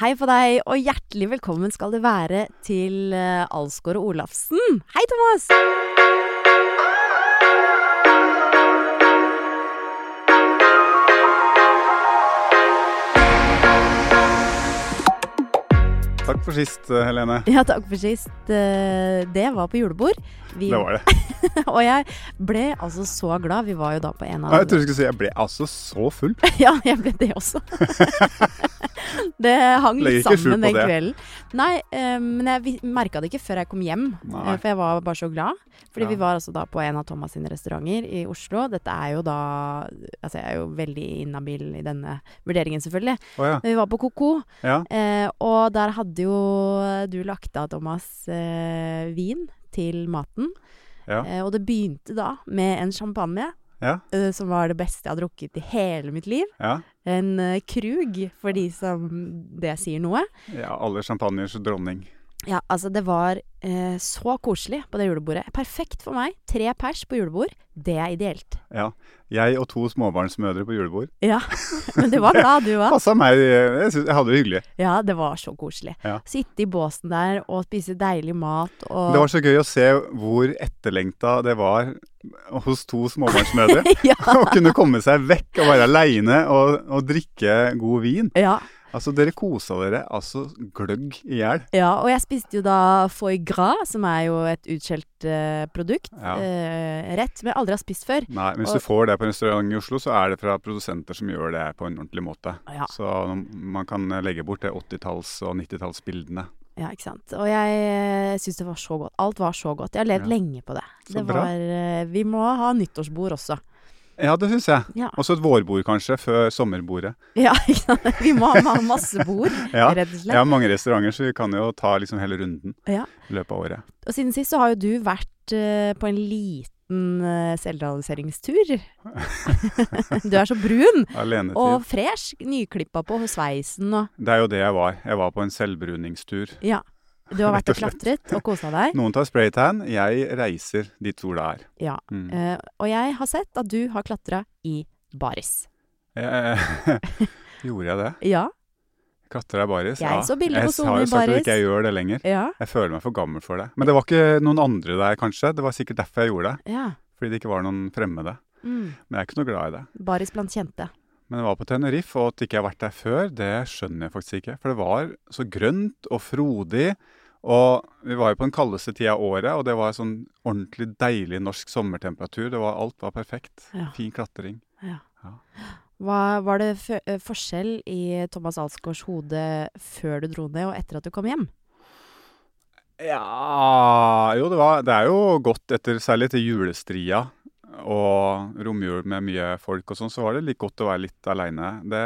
Hei på deg, og hjertelig velkommen skal det være til uh, Alsgaard og Olafsen. Hei, Thomas! Takk for sist, eh, Helene. Ja, takk for sist. Eh, Det var på julebord. Vi, Det var det. og jeg ble altså så glad. Vi var jo da på en av Jeg trodde du skulle si jeg ble altså så full. Ja, jeg ble det også. det hang litt sammen den kvelden. Nei, eh, men jeg merka det ikke før jeg kom hjem. Nei. For jeg var bare så glad. Fordi Ja. vi var altså da på en av Thomas sine restauranter i Oslo. Dette er jo da Altså, jeg er jo veldig inhabil i denne vurderingen, selvfølgelig. Oh, ja. Men vi var på Koko, ja. og der hadde jo du lagt av, Thomas, eh, vin til maten. Ja. Eh, og det begynte da med en champagne. Ja. eh, som var det beste jeg har drukket i hele mitt liv. ja. En uh, krug, for de som det sier noe. ja alle champagners dronning. Ja, altså det var eh, så koselig på det julebordet. Perfekt for meg. Tre pers på julebord. Det er ideelt. Ja. Jeg og to småbarnsmødre på julebord. Ja, men du var glad du òg. Passa meg. Jeg, synes, jeg hadde det hyggelig. Ja, det var så koselig. Ja. Sitte i båsen der og spise deilig mat og Det var så gøy å se hvor etterlengta det var hos to småbarnsmødre. ja, Å kunne komme seg vekk og være aleine og, og drikke god vin. ja, Altså, dere kosa dere altså gløgg i hjel. ja, og jeg spiste jo da foie gras, som er jo et utskjelt uh, produkt. Ja. Uh, rett, som jeg aldri har spist før. Nei, men hvis Og- du får det på en restaurant i Oslo, så er det fra produsenter som gjør det på en ordentlig måte. Ja. Så man kan legge bort det 80-talls- og 90-tallsbildene. Ja, ikke sant. Og jeg syns det var så godt. Alt var så godt. Jeg har levd Ja. lenge på det. Så det bra. var, eh, vi må ha nyttårsbord også. Ja, det syns jeg. Ja. Også et vårbord, kanskje, før sommerbordet. Ja. Vi må ha masse bord, Ja. rett og slett. har mange restauranter, så vi kan jo ta liksom hele runden Ja. i løpet av året. Og siden sist så har jo du vært uh, på en liten uh, selvrealiseringstur. du er så brun Alenetid. og fresh. Nyklippa på sveisen og Det er jo det jeg var. Jeg var på en selvbruningstur. Ja. Du har vært og klatret og kosa deg. Noen tar spraytan, jeg reiser dit sola er. Ja. Mm. uh, og jeg har sett at du har klatra i baris. Gjorde jeg det? Ja. Klatra i baris? Jeg så bilder på Jeg Sone har i jo sagt at jeg ikke jeg gjør det lenger. Ja. Jeg føler meg for gammel for det. Men det var ikke noen andre der, kanskje. Det var sikkert derfor jeg gjorde det. ja. Fordi det ikke var noen fremmede. Mm. Men jeg er ikke noe glad i det. Baris blant kjente. Men jeg var på Tenerife, og at ikke jeg har vært der før, det skjønner jeg faktisk ikke. For det var så grønt og frodig. Og vi var jo på den kaldeste tida av året, og det var sånn ordentlig deilig norsk sommertemperatur. Det var, alt var perfekt. Ja. Fin klatring. Hva, var det eh, forskjell i Thomas Alsgaards hode før du dro ned, og etter at du kom hjem? Ja Jo, det, var, det er jo godt etter særlig til julestria og romjul med mye folk og sånn, så var det litt godt å være litt aleine. Det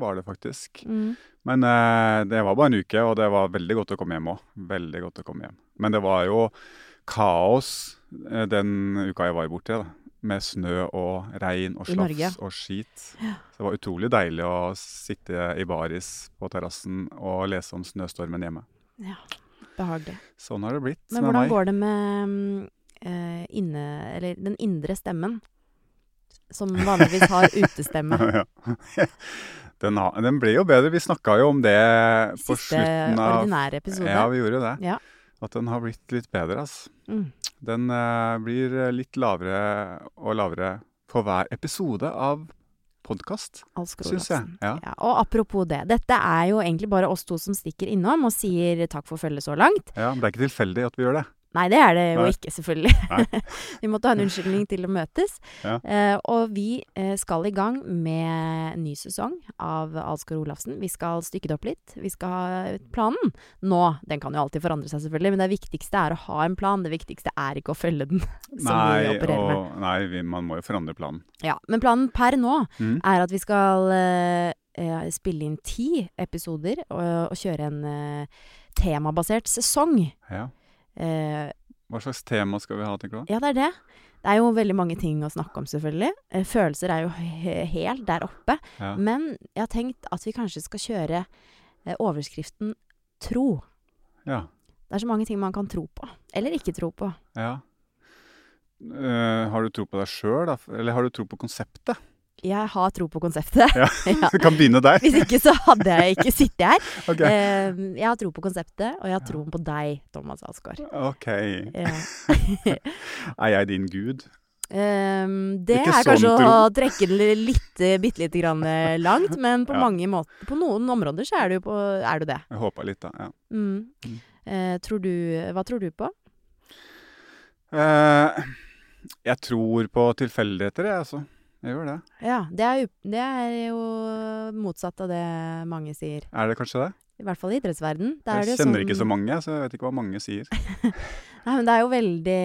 var det faktisk. Mm. Men eh, det var bare en uke, og det var veldig godt å komme hjem òg. Veldig godt å komme hjem. Men det var jo kaos eh, den uka jeg var borte, da. Med snø og regn og slafs og skit. Så det var utrolig deilig å sitte i baris på terrassen og lese om snøstormen hjemme. Ja, behagelig. Sånn har det blitt. Men med hvordan går det med eh, inne, eller den indre stemmen? Som vanligvis har utestemme. Ja. Den, har, den ble jo bedre. Vi snakka jo om det på Siste slutten av Siste ordinære episode. Ja, vi gjorde det. Ja. At den har blitt litt bedre, altså. Mm. Den uh, blir litt lavere og lavere for hver episode av podkast, syns jeg. Ja. Ja, og apropos det. Dette er jo egentlig bare oss to som stikker innom og sier takk for følget så langt. ja, Men det er ikke tilfeldig at vi gjør det. Nei, det er det jo Nei. ikke, selvfølgelig. Vi måtte ha en unnskyldning til å møtes. Ja. Eh, og vi eh, skal i gang med ny sesong av Alsgaard Olafsen. Vi skal stykke det opp litt. Vi skal ha planen nå. Den kan jo alltid forandre seg, selvfølgelig, men det viktigste er å ha en plan. Det viktigste er ikke å følge den, som vi Nei, og, med. nei vi, man må jo forandre planen. Ja, men planen per nå Mm. er at vi skal eh, eh, spille inn ti episoder og, og kjøre en eh, temabasert sesong. Ja. Eh, Hva slags tema skal vi ha, tenker du? ja, det er det. Det er jo veldig mange ting å snakke om, selvfølgelig. Eh, følelser er jo helt der oppe. Ja. Men jeg har tenkt at vi kanskje skal kjøre eh, overskriften 'tro'. ja. Det er så mange ting man kan tro på. Eller ikke tro på. ja. Uh, har du tro på deg sjøl, da? Eller har du tro på konseptet? Jeg har tro på konseptet. Ja. Ja. Vi kan begynne der. Hvis ikke så hadde jeg ikke sittet her. Okay. Eh, jeg har tro på konseptet, og jeg har troen på deg, Thomas Alsgaard. Ok. Ja. Er jeg din gud? Ehm, det Ikke er kanskje sånn å trekke det litt, eh, bitte lite grann eh, langt, men på Ja. mange måter På noen områder så er du, på, er du det. Jeg håpa litt, da. Ja. Mm. Mm. Eh, tror du Hva tror du på? Eh, jeg tror på tilfeldigheter, jeg, altså. Jeg gjør det. Ja, det er, det er jo motsatt av det mange sier. Er det kanskje det? I hvert fall i idrettsverden. Er Jeg det kjenner sånn, ikke så mange, så jeg vet ikke hva mange sier. Nei, men det er jo veldig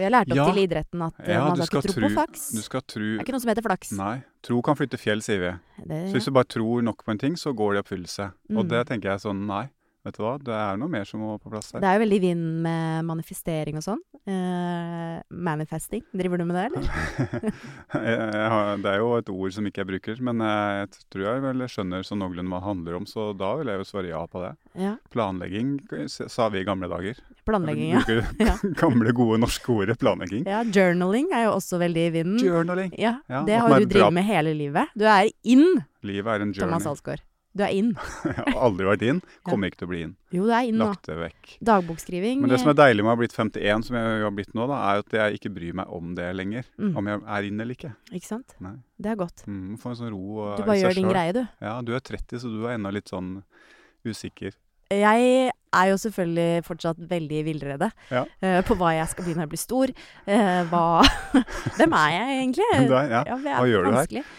Vi har lært opp Ja. til idretten at eh, Ja, man skal ikke tro på flaks. Du skal tro Det er ikke noe som heter flaks. Nei. Tro kan flytte fjell, sier vi. Det, Så hvis du bare tror nok på en ting, så går det i oppfyllelse. Og Mm. det tenker jeg sånn Nei, vet du hva. Det er noe mer som må på plass her. det er jo veldig i vinden med manifestering og sånn. Uh, manifesting. Driver du med det, eller? jeg, jeg har, det er jo et ord som ikke jeg bruker, men jeg tror jeg vel skjønner sånn noenlunde hva det handler om, så da vil jeg jo svare ja på det. Ja. Planlegging sa vi i gamle dager. Planlegging, ja. Ja. gamle, gode norske ordet planlegging. ja. Journaling er jo også veldig i vinden. Journaling. Ja, Ja, det har du drevet med hele livet. Du er in, Livet er en Thomas. Alsgaard. Du er inn. Jeg har aldri vært inn. Kommer ikke til å bli inn. Jo, du er inn. Lagt det vekk. Dagbokskriving. Men det som er deilig med å ha blitt 51, som jeg har blitt nå, da, er at jeg ikke bryr meg om det lenger. Mm. Om jeg er inn eller ikke. Ikke sant? Nei. Det er godt. Mm, Få en sånn ro Du bare gjør din selv. greie, du. Ja, du er 30, så du er ennå litt sånn usikker. Jeg er jo selvfølgelig fortsatt veldig villrede Ja. uh, på hva jeg skal bli når jeg blir stor. Uh, hva Hvem er jeg egentlig? Er- ja. Ja, Hva gjør du her?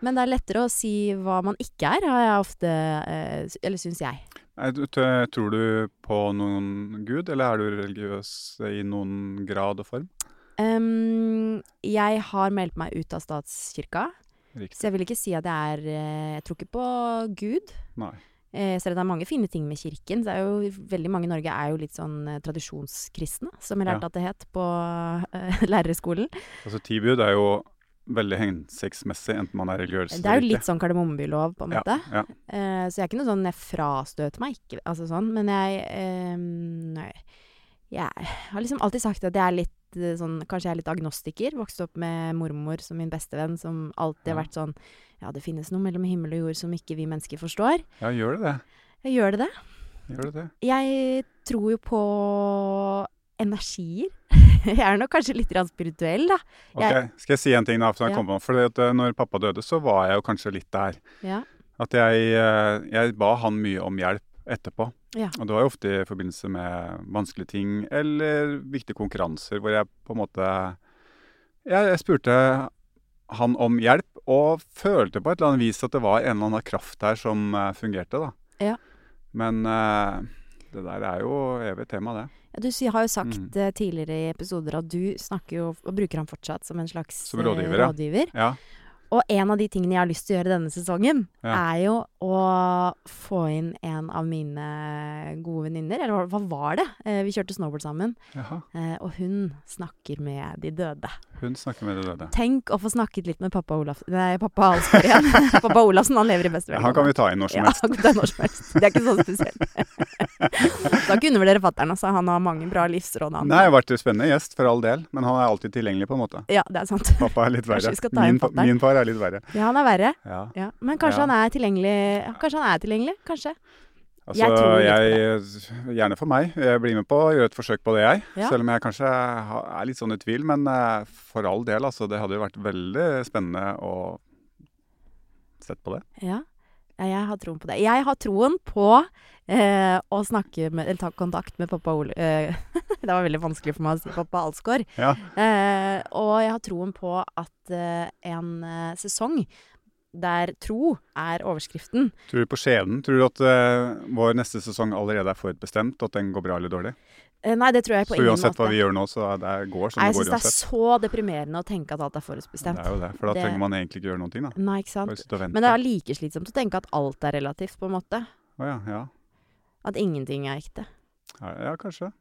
Men det er lettere å si hva man ikke er, har jeg ofte uh, Eller syns jeg. Tror du på noen gud, eller er du religiøs i noen grad og form? Um, jeg har meldt meg ut av statskirka, Riktig. så jeg vil ikke si at jeg er Jeg tror ikke på Gud. Nei. Eh, selv om det er mange fine ting med kirken. Det er jo veldig mange i Norge er jo litt sånn eh, tradisjonskristne, som jeg lærte Ja. at det het på eh, lærerskolen. Altså, ti bud er jo veldig hensiktsmessig, enten man er religiøs Det er jo litt sånn kardemommebylov, på en Ja, måte. ja. Eh, så jeg er ikke noe sånn Jeg frastøter meg ikke, altså sånn. Men jeg eh, nei, Jeg har liksom alltid sagt at jeg er litt eh, sånn Kanskje jeg er litt agnostiker. Vokste opp med mormor som min bestevenn, som alltid har vært sånn Ja, det finnes noe mellom himmel og jord som ikke vi mennesker forstår. Ja, gjør det det? Jeg gjør det det? Gjør det det? Jeg tror jo på energier. jeg er nok kanskje litt spirituell, da. Ok, Jeg- Skal jeg si en ting da? For Ja. at eh, når pappa døde, så var jeg jo kanskje litt der. Ja. At jeg, eh, jeg ba han mye om hjelp etterpå. Ja. Og det var jo ofte i forbindelse med vanskelige ting eller viktige konkurranser hvor jeg på en måte Jeg, jeg spurte han om hjelp, og følte på et eller annet vis at det var en eller annen kraft her som eh, fungerte, da. Ja. Men uh, det der er jo evig tema, det. Ja, Du har jo sagt Mm. eh, tidligere i episoder at du snakker jo, og bruker han fortsatt som en slags Som rådgiver, ja. rådgiver. Ja. Og en av de tingene jeg har lyst til å gjøre denne sesongen, er jo å få inn en av mine gode venninner. Eller hva- var det? Eh, vi kjørte snowboard sammen, Jaha. eh, og hun snakker med de døde. Hun snakker med de døde. Tenk å få snakket litt med pappa Olaf Nei, pappa Alsgaard igjen. pappa Olafsen, han lever i beste velgående. han kan vi ta inn når som helst. Ja, han kan ta når som helst. Det er ikke så spesielt. så ikke undervurdere fatter'n, altså. Han har mange bra livsråd. Han. Nei, har vært en spennende gjest, for all del. Men han er alltid tilgjengelig, på en måte. Ja, det er sant. Pappa er litt verre. inn Min, min far er litt verre. Ja, han er verre. Ja. Ja. Men kanskje han er tilgjengelig Kanskje han er tilgjengelig? Kanskje. Altså, Jeg tror jeg, Gjerne for meg. Jeg blir med på å gjøre et forsøk på det, jeg. Ja. Selv om jeg kanskje er litt sånn i tvil. Men eh, for all del, altså. Det hadde jo vært veldig spennende å sett på det. Ja. ja, jeg har troen på det. Jeg har troen på eh, å snakke med Eller ta kontakt med pappa Ole eh, Det var veldig vanskelig for meg å si pappa Alsgaard. Ja. Eh, og jeg har troen på at eh, en eh, sesong der tro er overskriften. Tror du på skjebnen? Tror du at uh, vår neste sesong allerede er forutbestemt, og at den går bra eller dårlig? Eh, Nei, det tror jeg på Så ingen uansett hva vi gjør nå, så det går som Nei, jeg det syns går det er så deprimerende å tenke at alt er forutbestemt. Det er jo det, for da Det- trenger man egentlig ikke gjøre noen ting, da. Nei, ikke sant. Men det er like slitsomt å tenke at alt er relativt, på en måte. Å ja, ja. At ingenting er ekte. ja. Ja, kanskje.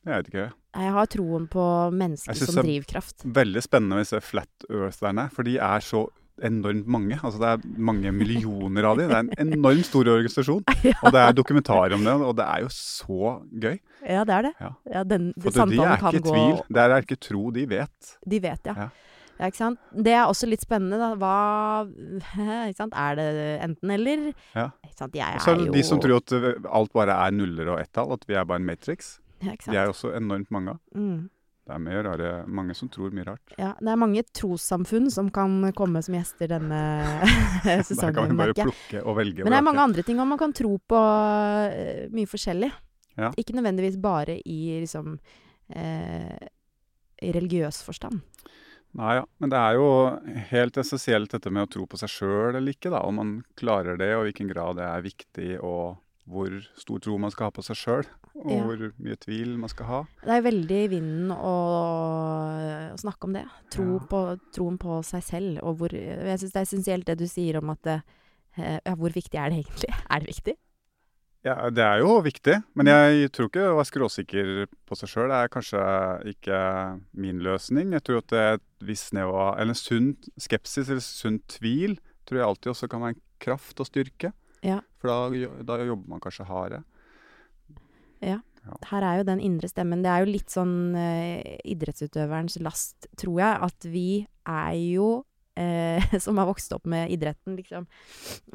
Jeg vet ikke. Jeg har troen på mennesket Jeg synes det er Veldig spennende med disse flat eartherne, for de er så enormt mange. Altså Det er mange millioner av de. Det er en enormt stor organisasjon. Og det er dokumentarer om det, og det er jo så gøy. Ja, det er det. Ja. Ja, den, For det, de er ikke i gå tvil. Det er ikke tro, de vet. De vet, ja. Ja. ja. Det er også litt spennende, da. Hva? Er det enten-eller? Ja. Så er det de som tror at uh, alt bare er nuller og ett-tall, at vi er bare en matrix. ja? De er også enormt mange av. Mm. Det er mye rare, mange som tror mye rart. Ja, det er mange trossamfunn som kan komme som gjester denne sesongen. Der kan vi bare plukke og velge. Men det er mange andre ting, og man kan tro på eh, mye forskjellig. Ja. Ikke nødvendigvis bare i liksom eh, i religiøs forstand. Nei, ja. Men det er jo helt essensielt dette med å tro på seg sjøl eller ikke, da. Om man klarer det, og i hvilken grad det er viktig, og hvor stor tro man skal ha på seg sjøl. Og Ja. hvor mye tvil man skal ha. Det er veldig i vinden å, å snakke om det. Tro Ja. på, troen på seg selv. Og hvor, jeg syns det er essensielt det du sier om at eh, ja, Hvor viktig er det egentlig? Er det viktig? Ja, det er jo viktig, men jeg tror ikke å være skråsikker på seg sjøl er kanskje ikke min løsning. Jeg tror at det er et visst nivå Eller en sunn skepsis eller sunn tvil tror jeg alltid også kan være en kraft og styrke. Ja. For da, da jobber man kanskje hardere. Her er jo den indre stemmen. Det er jo litt sånn eh, idrettsutøverens last, tror jeg, at vi er jo eh, som har vokst opp med idretten, liksom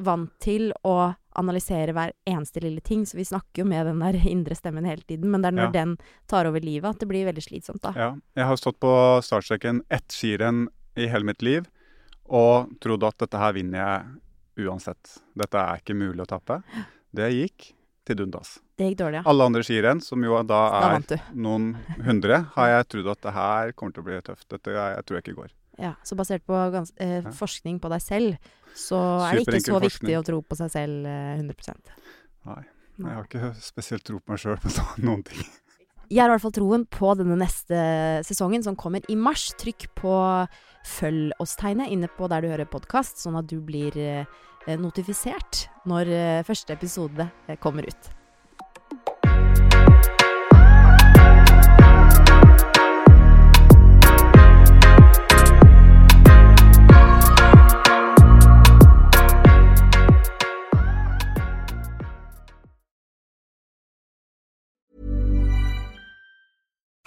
vant til å analysere hver eneste lille ting. Så vi snakker jo med den der indre stemmen hele tiden. Men det er når Ja. den tar over livet at det blir veldig slitsomt, da. Ja. Jeg har stått på startstreken ett skirenn i hele mitt liv og trodd at dette her vinner jeg uansett. Dette er ikke mulig å tappe. Det gikk til dundas. Det gikk dårlig, ja. Alle andre skirenn, som jo da er da noen hundre, har jeg trodd at det her kommer til å bli tøft. Dette jeg, jeg tror jeg ikke går. Ja, så basert på gans eh, Ja. forskning på deg selv, så er det ikke så så viktig å tro på seg selv eh, 100 Nei. Nei. Jeg har ikke spesielt tro på meg sjøl på noen ting. Jeg har i hvert fall troen på denne neste sesongen, som kommer i mars. Trykk på følg oss-tegnet inne på der du hører podkast, sånn at du blir eh, notifisert når eh, første episode eh, kommer ut.